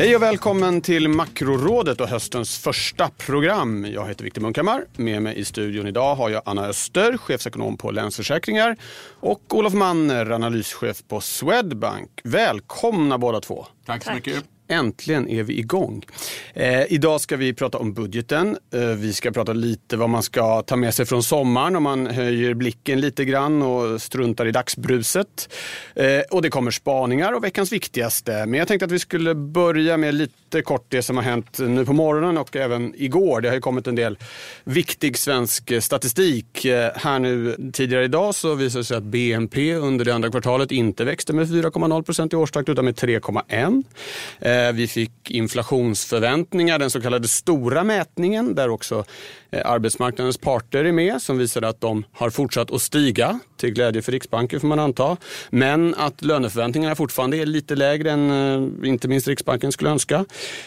Hej och välkommen till Makrorådet och höstens första program. Jag heter Viktor Munkhammar. Med mig i studion idag har jag Anna Öster, chefsekonom på Länsförsäkringar och Olof Manner, analyschef på Swedbank. Välkomna båda två. Tack så mycket. Äntligen är vi igång. Eh, idag ska vi prata om budgeten. Eh, vi ska prata lite vad man ska ta med sig från sommaren om man höjer blicken lite grann och struntar i dagsbruset. Eh, och det kommer spaningar och veckans viktigaste. Men jag tänkte att vi skulle börja med lite kort det som har hänt nu på morgonen och även igår. Det har ju kommit en del viktig svensk statistik. Eh, här nu tidigare idag så visade det sig att BNP under det andra kvartalet inte växte med 4,0 procent i årstakt utan med 3,1. Eh, vi fick inflationsförväntningar, den så kallade stora mätningen där också eh, arbetsmarknadens parter är med som visade att de har fortsatt att stiga till glädje för Riksbanken får man anta. Men att löneförväntningarna fortfarande är lite lägre än eh, inte minst Riksbanken skulle önska.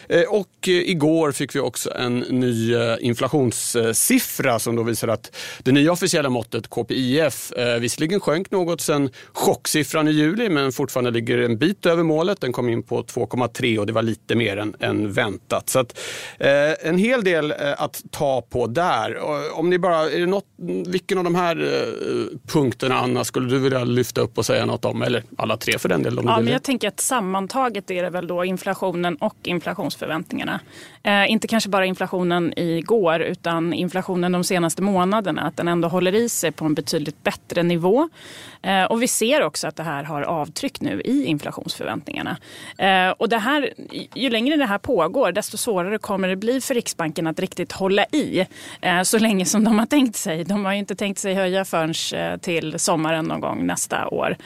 Eh, och eh, igår fick vi också en ny inflationssiffra som då visar att det nya officiella måttet KPIF visserligen sjönk något sen chocksiffran i juli men fortfarande ligger en bit över målet. Den kom in på 2,3 och det var lite mer än, än väntat. Så att, eh, en hel del att ta på där. Om ni bara, är det något, vilken av de här punkterna punkterna, Anna, skulle du vilja lyfta upp och säga något om? Eller alla tre för den delen. ja, men jag tänker att sammantaget är det väl då inflationen och inflationsförväntningarna. Eh, inte kanske bara inflationen igår utan inflationen de senaste månaderna. Att den ändå håller i sig på en betydligt bättre nivå. Eh, och vi ser också att det här har avtryck nu i inflationsförväntningarna. Eh, och det här, ju längre det här pågår desto svårare kommer det bli för Riksbanken att riktigt hålla i eh, så länge som de har tänkt sig. De har ju inte tänkt sig höja förrän eh, till sommaren någon gång nästa år.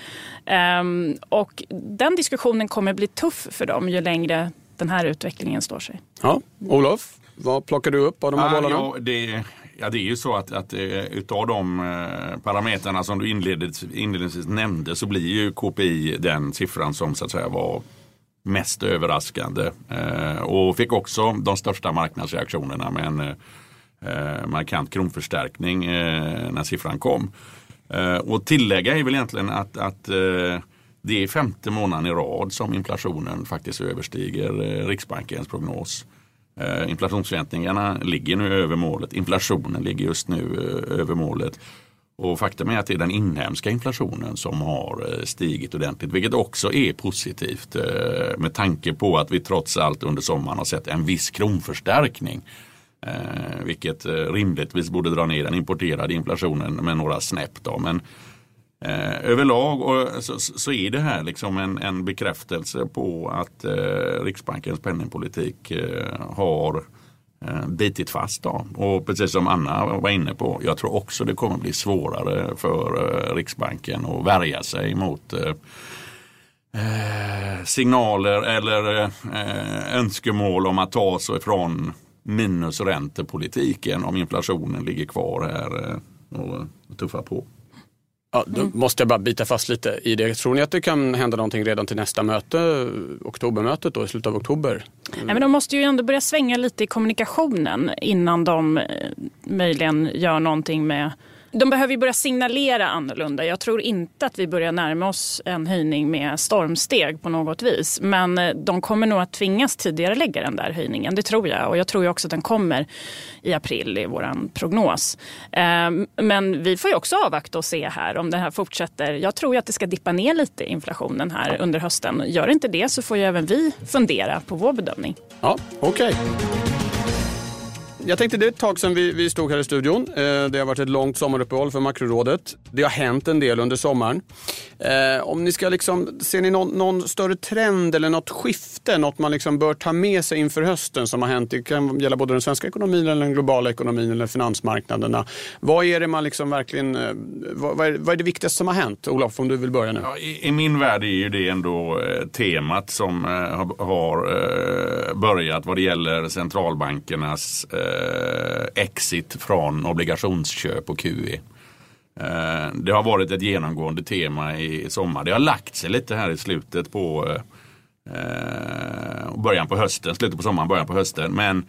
Ehm, och den diskussionen kommer bli tuff för dem ju längre den här utvecklingen står sig. Ja, Olof, vad plockar du upp av de här ah, bollarna? Ja, det, ja, det är ju så att, att eh, utav de eh, parametrarna som du inledningsvis nämnde så blir ju KPI den siffran som så att säga var mest överraskande. Eh, och fick också de största marknadsreaktionerna med en markant kronförstärkning när siffran kom. Eh, och tillägga är väl egentligen att, att eh, det är femte månaden i rad som inflationen faktiskt överstiger eh, Riksbankens prognos. Inflationsförväntningarna ligger nu över målet. Inflationen ligger just nu över målet. Och faktum är att det är den inhemska inflationen som har stigit ordentligt. Vilket också är positivt med tanke på att vi trots allt under sommaren har sett en viss kronförstärkning. Eh, vilket eh, rimligtvis borde dra ner den importerade inflationen med några snäpp. Då. Men Eh, överlag och så, så, är det här liksom en, en bekräftelse på att eh, Riksbankens penningpolitik eh, har eh, bitit fast. Då. Och precis som Anna var inne på, jag tror också det kommer bli svårare för eh, Riksbanken att värja sig mot eh, eh signaler eller önskemål om att ta sig ifrån minusräntepolitiken om inflationen ligger kvar här och tuffar på. Ja, då mm. måste jag bara bita fast lite i det. Tror ni att det kan hända någonting redan till nästa möte, oktobermötet då, i slutet av oktober? Nej, men de måste ju ändå börja svänga lite i kommunikationen innan de eh, möjligen gör någonting med de behöver ju börja signalera annorlunda. Jag tror inte att vi börjar närma oss en höjning med stormsteg på något vis. Men eh, de kommer nog att tvingas tidigare lägga den där höjningen. Det tror jag. Och jag tror också att den kommer i april i vår prognos. Ehm, men vi får ju också avvakta och se här om det här fortsätter. Jag tror ju att det ska dippa ner lite inflationen här under hösten. Gör inte det så får ju även vi fundera på vår bedömning. Ja, okej. Okay jag tänkte det är ett tag sedan vi, vi stod här i studion. Eh, det har varit ett långt sommaruppehåll för Makrorådet. Det har hänt en del under sommaren. Eh, om ni ska liksom, ser ni någon, någon, större trend eller något skifte? Något man liksom bör ta med sig inför hösten som har hänt? Det kan gälla både den svenska ekonomin, eller den globala ekonomin eller finansmarknaderna. Vad är det man liksom verkligen, eh, vad, vad, är, vad är det viktigaste som har hänt? Olof, om du vill börja nu. Ja, i, i, min värld är ju det ändå temat som har, har börjat vad det gäller centralbankernas eh, Eh, exit från obligationsköp och QE. Eh, det har varit ett genomgående tema i sommar. Det har lagt sig lite här i slutet på eh, början på hösten, slutet på sommaren, början på hösten. Men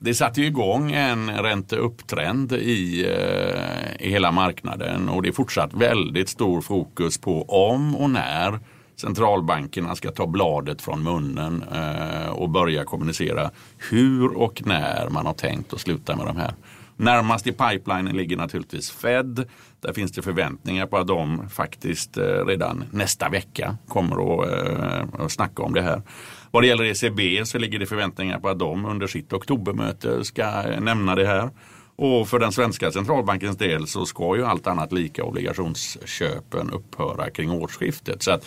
det satte ju igång en ränteupptrend i, eh, i hela marknaden och det är fortsatt väldigt stor fokus på om och när centralbankerna ska ta bladet från munnen eh, och börja kommunicera hur och när man har tänkt att sluta med de här. Närmast i pipelinen ligger naturligtvis Fed. Där finns det förväntningar på att de faktiskt eh, redan nästa vecka kommer att, eh, att snacka om det här. Vad det gäller ECB så ligger det förväntningar på att de under sitt oktobermöte ska eh, nämna det här. Och för den svenska centralbankens del så ska ju allt annat lika obligationsköpen upphöra kring årsskiftet. Så att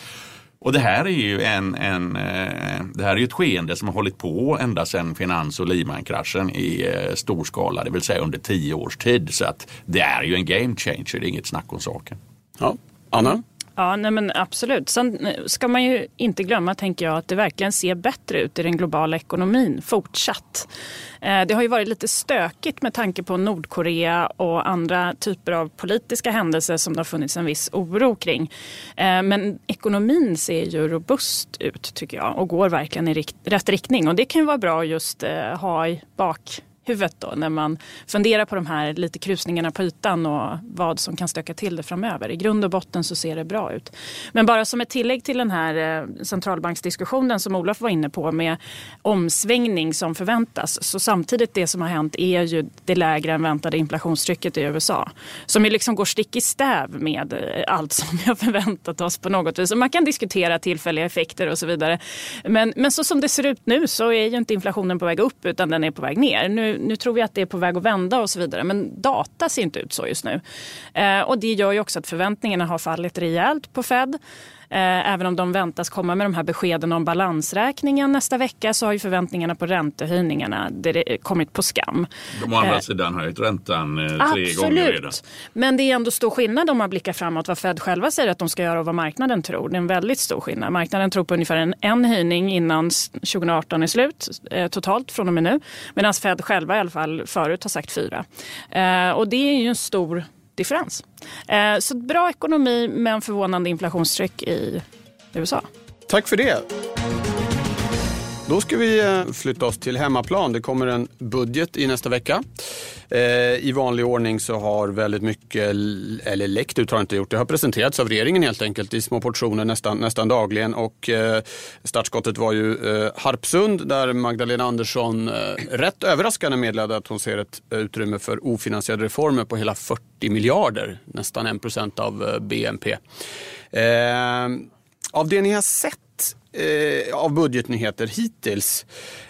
och det här är ju en, en, eh, det här är ett skeende som har hållit på ända sedan finans och Lehman-kraschen i eh, stor skala, det vill säga under tio års tid. Så att det är ju en game changer, det är inget snack om saken. Ja. Anna? Ja, nej men absolut. Sen eh, ska man ju inte glömma, tänker jag, att det verkligen ser bättre ut i den globala ekonomin fortsatt. Eh, det har ju varit lite stökigt med tanke på Nordkorea och andra typer av politiska händelser som det har funnits en viss oro kring. Eh, men ekonomin ser ju robust ut tycker jag och går verkligen i rätt riktning. Och det kan ju vara bra att just ha i bak huvudet då när man funderar på de här lite krusningarna på ytan och vad som kan stöka till det framöver. I grund och botten så ser det bra ut. Men bara som ett tillägg till den här eh, centralbanksdiskussionen som Olof var inne på med omsvängning som förväntas. Så samtidigt det som har hänt är ju det lägre än väntade inflationstrycket i USA. Som ju liksom går stick i stäv med eh, allt som vi har förväntat oss på något vis. Och man kan diskutera tillfälliga effekter och så vidare. Men, men så som det ser ut nu så är ju inte inflationen på väg upp utan den är på väg ner. Nu, nu tror vi att det är på väg att vända och så vidare. Men data ser inte ut så just nu. Eh, och det gör ju också att förväntningarna har fallit rejält på Fed. Eh, även om de väntas komma med de här beskeden om balansräkningen nästa vecka så har ju förväntningarna på räntehöjningarna kommit på skam. De å andra eh, sidan höjt räntan eh, tre absolut. gånger redan. Men det är ändå stor skillnad om man blickar framåt vad Fed själva säger att de ska göra och vad marknaden tror. Det är en väldigt stor skillnad. Marknaden tror på ungefär en, en höjning innan 2018 är slut totalt från och med nu. Medan Fed själva i alla fall förut har sagt fyra. och det är ju en stor differens. Eh, så bra ekonomi men förvånande inflationstryck i USA. Tack för det. Då ska vi eh, flytta oss till hemmaplan. Det kommer en budget i nästa vecka. Eh, I vanlig ordning så har väldigt mycket, eller läckt ut har inte gjort, det har presenterats av regeringen helt enkelt i små portioner nästan, nästan dagligen. Och eh, startskottet var ju Harpsund där Magdalena Andersson rätt överraskande meddelade att hon ser ett utrymme för ofinansierade reformer på hela 40 miljarder, nästan 1 procent av BNP. Av det ni har sett eh, av budgetnyheter hittills.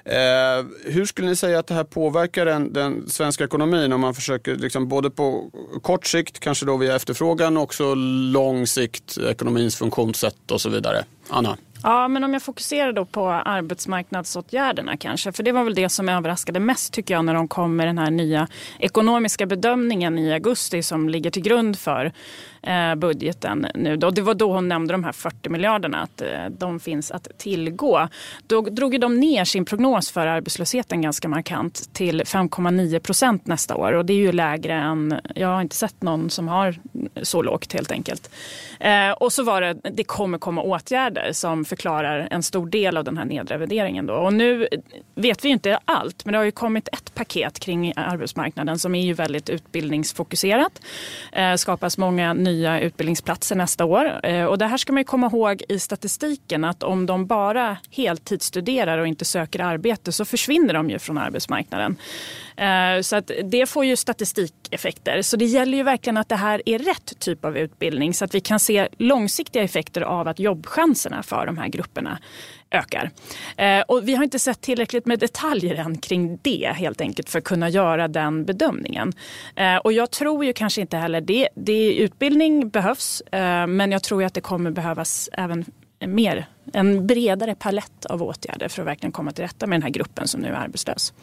Eh, hur skulle ni säga att det här påverkar den, den svenska ekonomin om man försöker liksom både på kort sikt, kanske då via efterfrågan och också lång sikt, ekonomins funktionssätt och så vidare? Anna? Ja, men om jag fokuserar då på arbetsmarknadsåtgärderna kanske. För det var väl det som överraskade mest tycker jag när de kom med den här nya ekonomiska bedömningen i augusti som ligger till grund för eh, budgeten nu. Då. Det var då hon nämnde de här 40 miljarderna, att eh, de finns att tillgå. Då drog de ner sin prognos för arbetslösheten ganska markant till 5,9 procent nästa år. Och det är ju lägre än, jag har inte sett någon som har så lågt helt enkelt. Eh, och så var det, det kommer komma åtgärder som förklarar en stor del av den här nedrevideringen. Då. Och nu vet vi inte allt, men det har ju kommit ett paket kring arbetsmarknaden som är ju väldigt utbildningsfokuserat. Eh, skapas många nya utbildningsplatser nästa år. Eh, och det här ska man komma ihåg i statistiken att om de bara heltidsstuderar och inte söker arbete så försvinner de ju från arbetsmarknaden. Eh, så att det får ju statistikeffekter. Så det gäller ju verkligen att det här är rätt typ av utbildning så att vi kan se långsiktiga effekter av att jobbchanserna för de här grupperna ökar. Eh, och vi har inte sett tillräckligt med detaljer än kring det helt enkelt för att kunna göra den bedömningen. Eh, och jag tror ju kanske inte heller det. det utbildning behövs eh, men jag tror att det kommer behövas även mer, en bredare palett av åtgärder för att verkligen komma till rätta med den här gruppen som nu är arbetslös.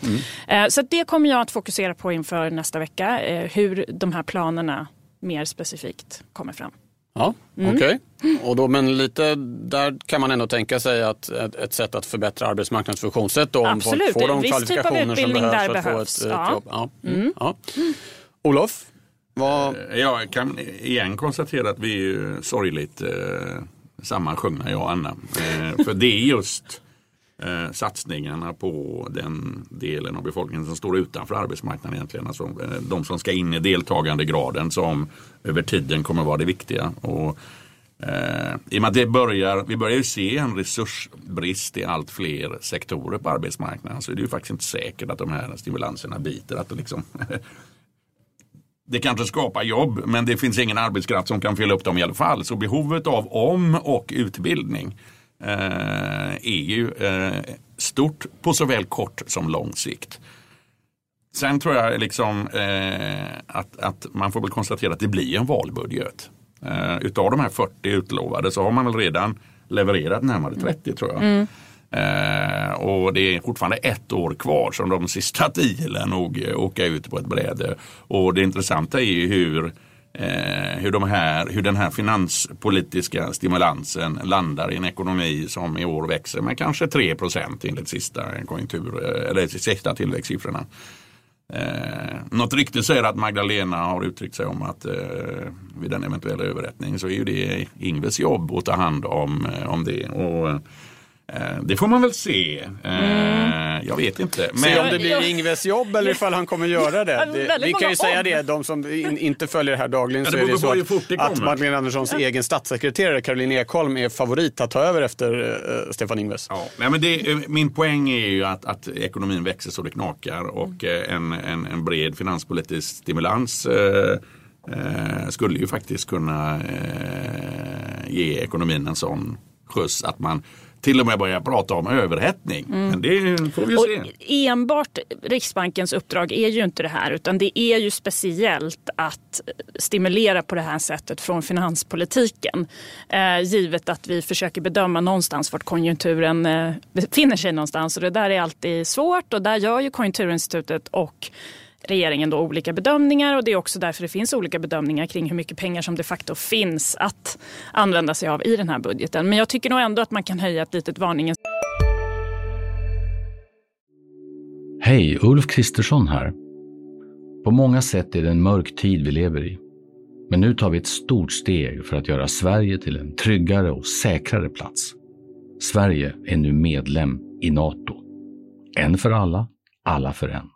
Mm. Så det kommer jag att fokusera på inför nästa vecka, hur de här planerna mer specifikt kommer fram. Ja, mm. Okej, okay. men lite där kan man ändå tänka sig att ett, ett sätt att förbättra arbetsmarknadens funktionssätt då, om Absolut. folk får de Viss kvalifikationer typ som behövs för att behövs. få ett, ja. ett jobb. Ja. Mm. Ja. Olof? Vad... Jag kan igen konstatera att vi är sorgligt eh, sammansjungna jag och Anna. Eh, för det är just eh, satsningarna på den delen av befolkningen som står utanför arbetsmarknaden egentligen. Alltså, eh, de som ska in i deltagandegraden som över tiden kommer vara det viktiga. Och, eh, I och med att det börjar, vi börjar ju se en resursbrist i allt fler sektorer på arbetsmarknaden så är det ju faktiskt inte säkert att de här stimulanserna biter. Att det liksom det kanske skapar jobb men det finns ingen arbetskraft som kan fylla upp dem i alla fall. Så behovet av om och utbildning är ju eh, stort på såväl kort som lång sikt. Sen tror jag liksom eh, att, att man får väl konstatera att det blir en valbudget. utav de här 40 utlovade så har man väl redan levererat närmare 30 tror jag. Mm. Eh, och det är fortfarande ett år kvar som de sista tio lär nog åka ut på ett bräde. Och det intressanta är ju hur eh, hur, de här, hur den här finanspolitiska stimulansen landar i en ekonomi som i år växer med kanske 3 procent enligt sista, konjunktur, eh, eller sista tillväxtsiffrorna. Eh, något rykte säger att Magdalena har uttryckt sig om att eh, vid en eventuell överrättning så är ju det Ingves jobb att ta hand om, eh, om det. Och, Eh, det får man väl se. Eh, mm. Jag vet inte. Men... Se om det blir Ingves jobb eller ifall han kommer göra det. det vi kan ju säga det, de som in, inte följer det här dagligen ja, det så är det så att, att Magdalena Anderssons ja. egen statssekreterare Caroline Ekholm är favorit att ta över efter uh, Stefan Ingves. Ja, men det, min poäng är ju att, att ekonomin växer så det knakar och en, en, en bred finanspolitisk stimulans uh, skulle ju faktiskt kunna ge ekonomin en sån skjuts att man till och med börja prata om överhettning. Mm. Men det får vi och se. Enbart Riksbankens uppdrag är ju inte det här utan det är ju speciellt att stimulera på det här sättet från finanspolitiken. Eh, givet att vi försöker bedöma någonstans vart konjunkturen eh, befinner sig någonstans. Och det där är alltid svårt och där gör ju Konjunkturinstitutet och regeringen då olika bedömningar och det är också därför det finns olika bedömningar kring hur mycket pengar som de facto finns att använda sig av i den här budgeten. Men jag tycker nog ändå att man kan höja ett litet varningens... Hej, Ulf Kristersson här. På många sätt är det en mörk tid vi lever i. Men nu tar vi ett stort steg för att göra Sverige till en tryggare och säkrare plats. Sverige är nu medlem i Nato. En för alla, alla för en.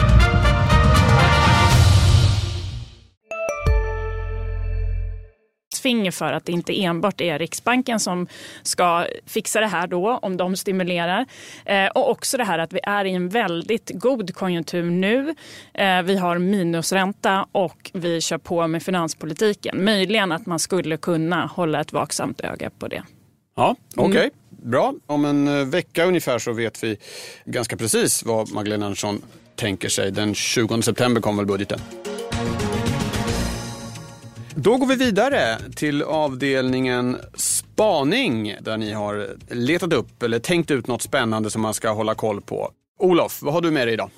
Finger för att det inte enbart är Riksbanken som ska fixa det här då, om de stimulerar. Eh, och också det här att vi är i en väldigt god konjunktur nu. Eh, vi har minusränta och vi kör på med finanspolitiken. Möjligen att man skulle kunna hålla ett vaksamt öga på det. Ja, okej. Okay. Mm. Bra. Om en eh, vecka ungefär så vet vi ganska precis vad Magdalena Andersson tänker sig. Den 20 september kommer väl budgeten. Då går vi vidare till avdelningen spaning där ni har letat upp eller tänkt ut något spännande som man ska hålla koll på. Olof, vad har du med dig idag?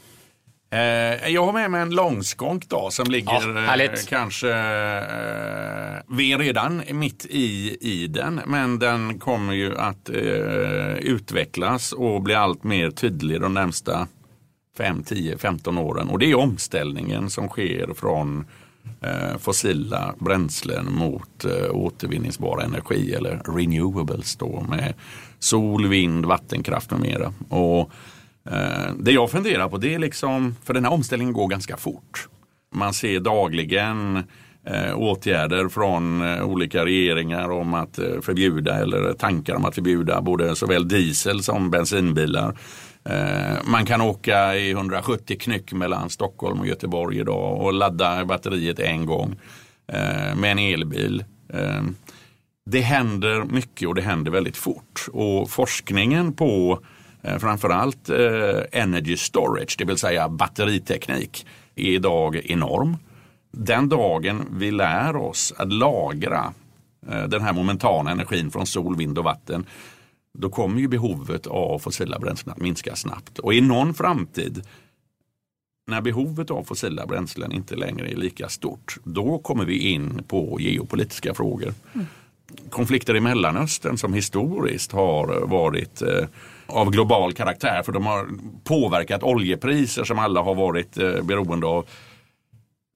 Eh, jag har med mig en långskånk då som ligger ja, eh, kanske, eh, vi är redan mitt i, i den men den kommer ju att eh, utvecklas och bli allt mer tydlig de närmsta 5, 10, 15 åren och det är omställningen som sker från Eh, fossila bränslen mot eh, återvinningsbar energi eller renewables då med sol, vind, vattenkraft med mera. Och, eh, det jag funderar på det är liksom, för den här omställningen går ganska fort. Man ser dagligen eh, åtgärder från eh, olika regeringar om att eh, förbjuda eller tankar om att förbjuda både såväl diesel som bensinbilar. Eh, man kan åka i 170 knyck mellan Stockholm och Göteborg idag och ladda batteriet en gång eh, med en elbil. Eh, det händer mycket och det händer väldigt fort. Och forskningen på eh, framförallt eh, energy storage, det vill säga batteriteknik, är idag enorm. Den dagen vi lär oss att lagra eh, den här momentana energin från sol, vind och vatten då kommer ju behovet av fossila bränslen att minska snabbt. Och i någon framtid när behovet av fossila bränslen inte längre är lika stort, då kommer vi in på geopolitiska frågor. Mm. Konflikter i Mellanöstern som historiskt har varit eh, av global karaktär för de har påverkat oljepriser som alla har varit eh, beroende av.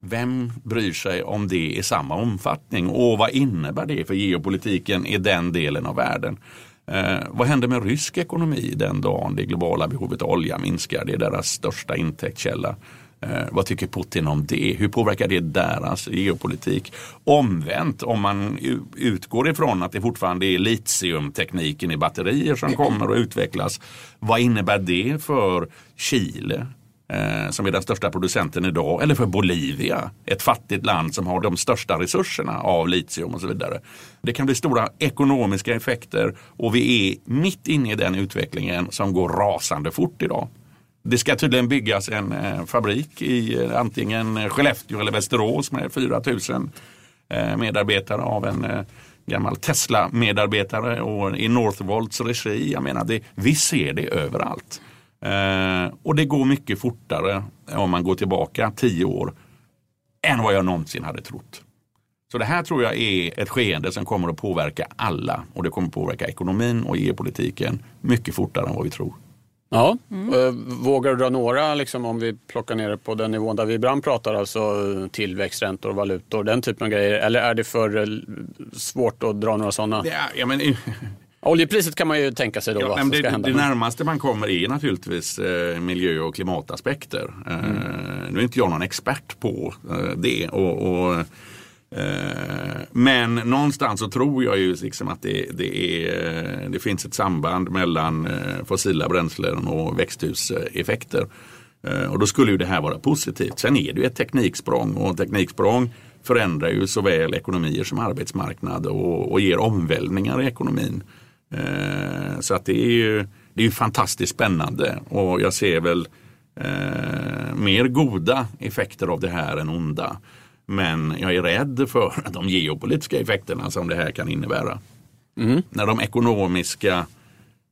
Vem bryr sig om det i samma omfattning och vad innebär det för geopolitiken i den delen av världen? Eh, vad händer med rysk ekonomi den dagen det globala behovet av olja minskar? Det är deras största intäktskälla. Eh, vad tycker Putin om det? Hur påverkar det deras geopolitik? Omvänt, om man utgår ifrån att det fortfarande är litiumtekniken i batterier som kommer att utvecklas. Vad innebär det för Chile? Eh, som är den största producenten idag, eller för Bolivia, ett fattigt land som har de största resurserna av litium och så vidare. Det kan bli stora ekonomiska effekter och vi är mitt inne i den utvecklingen som går rasande fort idag. Det ska tydligen byggas en eh, fabrik i eh, antingen Skellefteå eller Västerås med 4000 eh, medarbetare av en eh, gammal Tesla-medarbetare och i Northvolts regi. Jag menar, det, vi ser det överallt. Eh, och det går mycket fortare om man går tillbaka tio år än vad jag någonsin hade trott. Så det här tror jag är ett skeende som kommer att påverka alla och det kommer att påverka ekonomin och geopolitiken mycket fortare än vad vi tror. Ja, mm. vågar du dra några, liksom, om vi plockar ner det på den nivån där vi ibland pratar, alltså tillväxträntor, valutor, den typen av grejer. Eller är det för eh, svårt att dra några sådana? Ja, ja, men, Oljepriset kan man ju tänka sig då ja, vad det, ska hända. Det närmaste man kommer är naturligtvis eh, miljö och klimataspekter. Eh, mm. Nu är inte jag någon expert på eh, det. Och, och men någonstans så tror jag ju liksom att det, det, är, det finns ett samband mellan fossila bränslen och växthuseffekter. Och då skulle ju det här vara positivt. Sen är det ju ett tekniksprång och tekniksprång förändrar ju såväl ekonomier som arbetsmarknad och, och ger omvälvningar i ekonomin. Eh, så att det är ju det är fantastiskt spännande och jag ser väl eh, mer goda effekter av det här än onda. Men jag är rädd för de geopolitiska effekterna som det här kan innebära. Mm. När de ekonomiska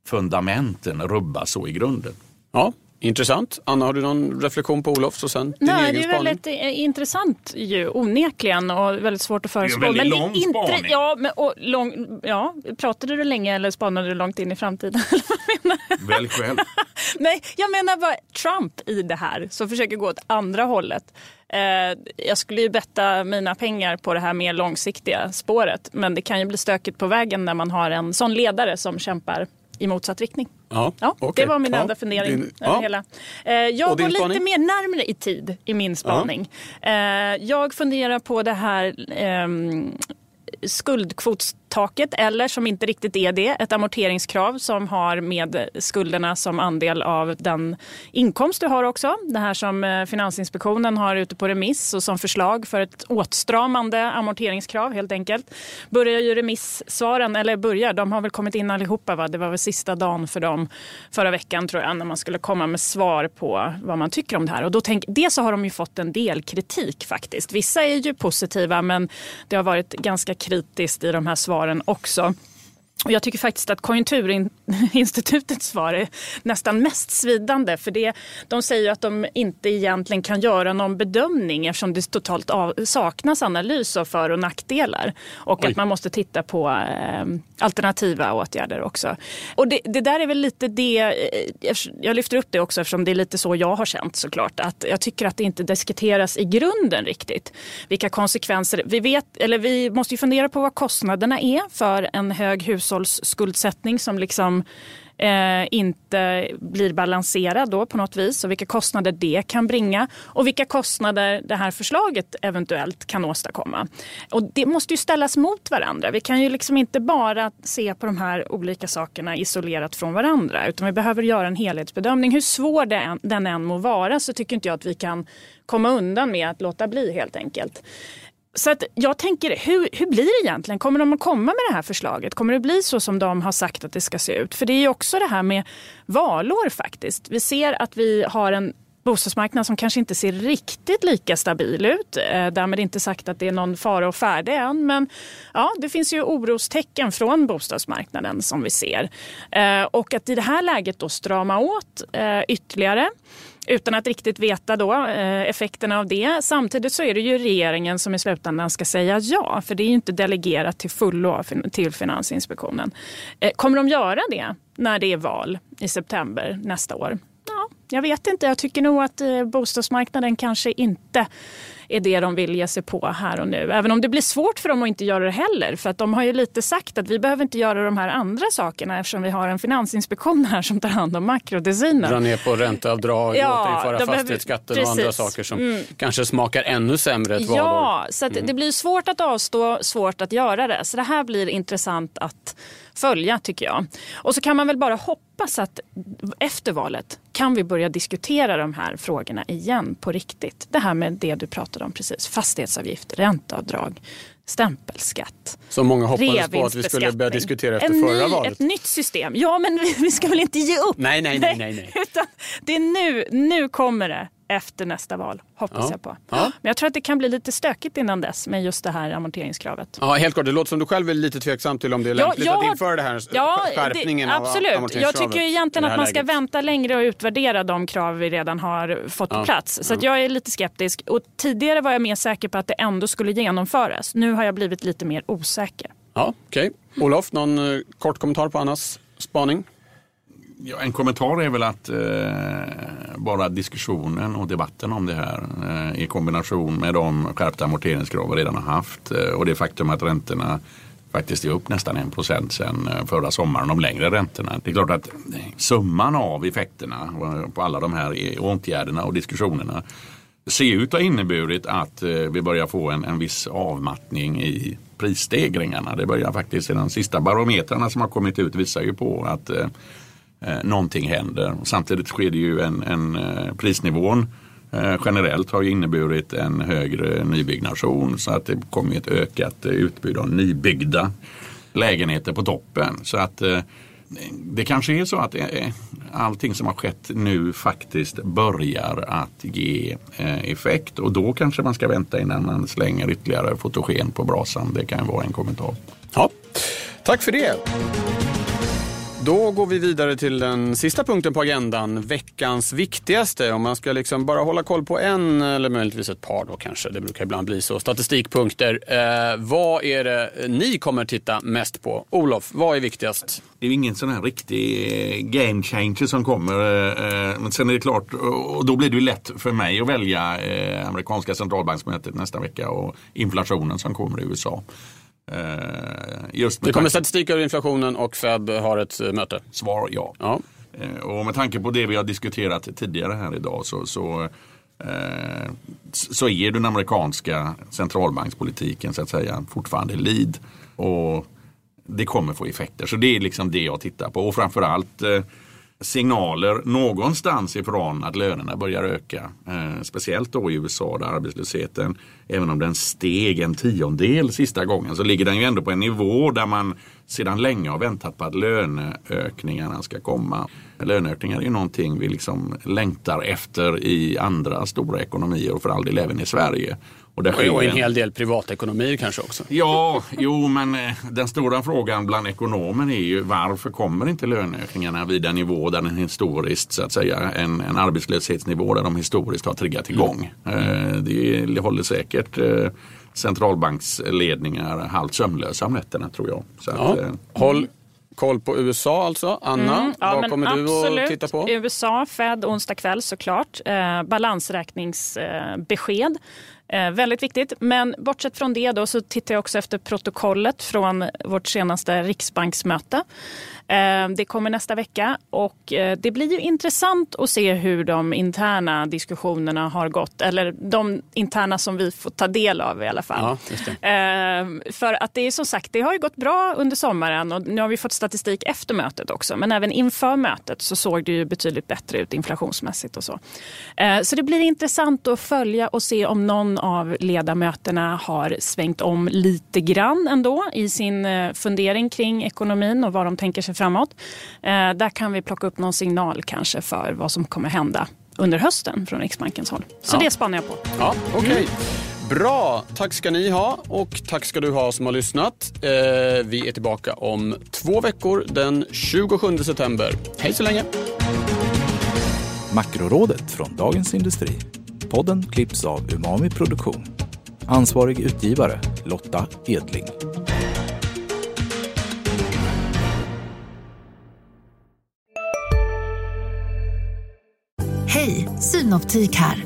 fundamenten rubbas så i grunden. Ja, Intressant. Anna, har du någon reflektion på Olofs och sen din Nej, egen Det är väldigt eh, intressant ju, onekligen och väldigt svårt att förutspå. Det är en väldigt lång spaning. Ja, men, och lång, ja, pratade du länge eller spanade du långt in i framtiden? Välj själv. Nej, jag menar bara Trump i det här som försöker gå åt andra hållet. Eh, jag skulle ju betta mina pengar på det här mer långsiktiga spåret men det kan ju bli stökigt på vägen när man har en sån ledare som kämpar i motsatt riktning. Ja, ja, okay. Det var min ja, enda fundering. Din, ja. hela. Eh, jag går lite mer närmare i tid i min spaning. Ja. Eh, jag funderar på det här eh, taket eller som inte riktigt är det, ett amorteringskrav som har med skulderna som andel av den inkomst du har också. Det här som eh, Finansinspektionen har ute på remiss och som förslag för ett åtstramande amorteringskrav helt enkelt. Börjar ju remissvaren, eller börjar, de har väl kommit in allihopa va? Det var väl sista dagen för dem förra veckan tror jag när man skulle komma med svar på vad man tycker om det här. Och då tänk, dels så har de ju fått en del kritik faktiskt. Vissa är ju positiva men det har varit ganska kritiskt i de här svaren också. Och jag tycker faktiskt att Konjunkturinstitutets svar är nästan mest svidande. För det, de säger att de inte egentligen kan göra någon bedömning eftersom det totalt av, saknas analys av för och nackdelar. Och Oj. att man måste titta på eh, alternativa åtgärder också. Och det, det, där är väl lite det, eh, jag lyfter upp det också eftersom det är lite så jag har känt såklart. Att jag tycker att det inte diskuteras i grunden riktigt. Vilka konsekvenser, vi vet, eller vi måste ju fundera på vad kostnaderna är för en hög hus hushållsskuldsättning som liksom eh, inte blir balanserad då på något vis och vilka kostnader det kan bringa och vilka kostnader det här förslaget eventuellt kan åstadkomma. Och det måste ju ställas mot varandra. Vi kan ju liksom inte bara se på de här olika sakerna isolerat från varandra utan vi behöver göra en helhetsbedömning. Hur svår den än må vara så tycker inte jag att vi kan komma undan med att låta bli helt enkelt. Så att jag tänker, hur, hur blir det egentligen? Kommer de att komma med det här förslaget? Kommer det bli så som de har sagt att det ska se ut? För det är ju också det här med valår faktiskt. Vi ser att vi har en bostadsmarknad som kanske inte ser riktigt lika stabil ut. Eh, därmed inte sagt att det är någon fara och färde än. Men ja, det finns ju orostecken från bostadsmarknaden som vi ser. Eh, och att i det här läget då strama åt eh, ytterligare utan att riktigt veta då, eh, effekterna av det. Samtidigt så är det ju regeringen som i slutändan ska säga ja, för det är ju inte delegerat till fullo till Finansinspektionen. Eh, kommer de göra det när det är val i september nästa år? Ja, jag vet inte. Jag tycker nog att eh, bostadsmarknaden kanske inte är det de vill ge sig på här och nu. Även om det blir svårt för dem att inte göra det heller. För att de har ju lite sagt att vi behöver inte göra de här andra sakerna eftersom vi har en finansinspektion här som tar hand om makrotillsynen. Dra ner på ränteavdrag, ja, återinföra fastighetsskatten behöver, och andra saker som mm. kanske smakar ännu sämre ett valår. Ja, så mm. det blir svårt att avstå, svårt att göra det. Så det här blir intressant att följa tycker jag. Och så kan man väl bara hoppas att efter valet kan vi börja diskutera de här frågorna igen på riktigt. Det här med det du pratade om precis, fastighetsavgift, ränteavdrag, stämpelskatt. Som många hoppades på att vi skulle börja diskutera efter en förra ny, valet. Ett nytt system. Ja, men vi ska väl inte ge upp? Nej, nej, nej. nej, nej. Utan det är nu, nu kommer det efter nästa val, hoppas ja. jag på. Ja. Men jag tror att det kan bli lite stökigt innan dess med just det här amorteringskravet. Ja, helt klart. Det låter som du själv är lite tveksam till om det är lämpligt ja, att införa det här ja, skärpningen det, absolut. av amorteringskravet. Jag tycker egentligen att man ska läget. vänta längre och utvärdera de krav vi redan har fått på plats. Så jag är lite skeptisk. Och tidigare var jag mer säker på att det ändå skulle genomföras. Nu har jag blivit lite mer osäker. Ja, Okej. Okay. Olof, någon uh, kort kommentar på Annas spaning? Ja, en kommentar är väl att eh, bara diskussionen och debatten om det här eh, i kombination med de skärpta amorteringskrav vi redan har haft eh, och det faktum att räntorna faktiskt är upp nästan en procent sedan eh, förra sommaren, de längre räntorna. Det är klart att summan av effekterna på alla de här åtgärderna och diskussionerna ser ut att ha inneburit att eh, vi börjar få en, en viss avmattning i prisstegringarna. Det börjar faktiskt, de sista barometrarna som har kommit ut visar ju på att eh, eh, någonting händer. Samtidigt sker det ju en, en eh, prisnivån eh, generellt har ju inneburit en högre nybyggnation så att det kommer ett ökat eh, utbud av nybyggda lägenheter på toppen. Så att eh, det kanske är så att eh, eh, allting som har skett nu faktiskt börjar att ge eh, effekt och då kanske man ska vänta innan man slänger ytterligare fotogen på brasan. Det kan vara en kommentar. Ja, Tack för det. Då går vi vidare till den sista punkten på agendan, veckans viktigaste. Om man ska liksom bara hålla koll på en eller möjligtvis ett par då kanske, det brukar ibland bli så, statistikpunkter. Eh, vad är det ni kommer titta mest på? Olof, vad är viktigast? Det är ingen sån här riktig eh, game changer som kommer. Eh, eh, men sen är det klart, och då blir det ju lätt för mig att välja eh, amerikanska centralbanksmötet nästa vecka och inflationen som kommer i USA. Eh, just det kommer statistik över inflationen och Fed har ett eh, möte? Svar ja. ja. Eh, och med tanke på det vi har diskuterat tidigare här idag så, så, så är den amerikanska centralbankspolitiken så att säga fortfarande lead. Och det kommer få effekter. Så det är liksom det jag tittar på. Och framförallt signaler någonstans ifrån att lönerna börjar öka. Eh, speciellt då i USA där arbetslösheten, även om den steg en tiondel sista gången, så ligger den ju ändå på en nivå där man sedan länge har väntat på att löneökningarna ska komma. Löneökningar är ju någonting vi liksom längtar efter i andra stora ekonomier och för all del även i Sverige. Och, det sker och en hel del privatekonomier kanske också. Ja, jo men eh, den stora frågan bland ekonomer är ju varför kommer inte löneökningarna vid en nivå där den historiskt så att säga en, en arbetslöshetsnivå där de historiskt har triggat igång. Mm. Det, det håller säkert eh, centralbanksledningar halvt sömnlösa om nätterna tror jag. Så ja. att, Håll koll på USA alltså. Anna, mm, ja, vad kommer absolut. du att titta på? USA, Fed onsdag kväll såklart. Eh, balansräkningsbesked. Eh, väldigt viktigt. Men bortsett från det då så tittar jag också efter protokollet från vårt senaste riksbanksmöte. Eh, det kommer nästa vecka och eh, det blir ju intressant att se hur de interna diskussionerna har gått. Eller de interna som vi får ta del av i alla fall. Ja, eh, för att det är som sagt, det har ju gått bra under sommaren och nu har vi fått statistik efter mötet också. Men även inför mötet så såg det ju betydligt bättre ut inflationsmässigt och så. Så det blir intressant att följa och se om någon av ledamöterna har svängt om lite grann ändå i sin fundering kring ekonomin och vad de tänker sig framåt. Eh, där kan vi plocka upp någon signal kanske för vad som kommer hända under hösten från Riksbankens håll. Så ja. det spanar jag på. Ja, Okej. Okay. Bra, tack ska ni ha och tack ska du ha som har lyssnat. Eh, vi är tillbaka om två veckor den 27 september. Hej så länge! Makrorådet från Dagens Industri. Podden klipps av Umami Produktion. Ansvarig utgivare Lotta Edling. Hej, Synoptik här.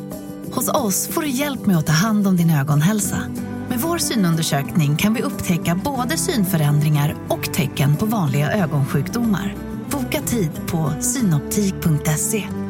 Hos oss får du hjälp med att ta hand om din ögonhälsa. Med vår synundersökning kan vi upptäcka både synförändringar och tecken på vanliga ögonsjukdomar. Boka tid på synoptik.se.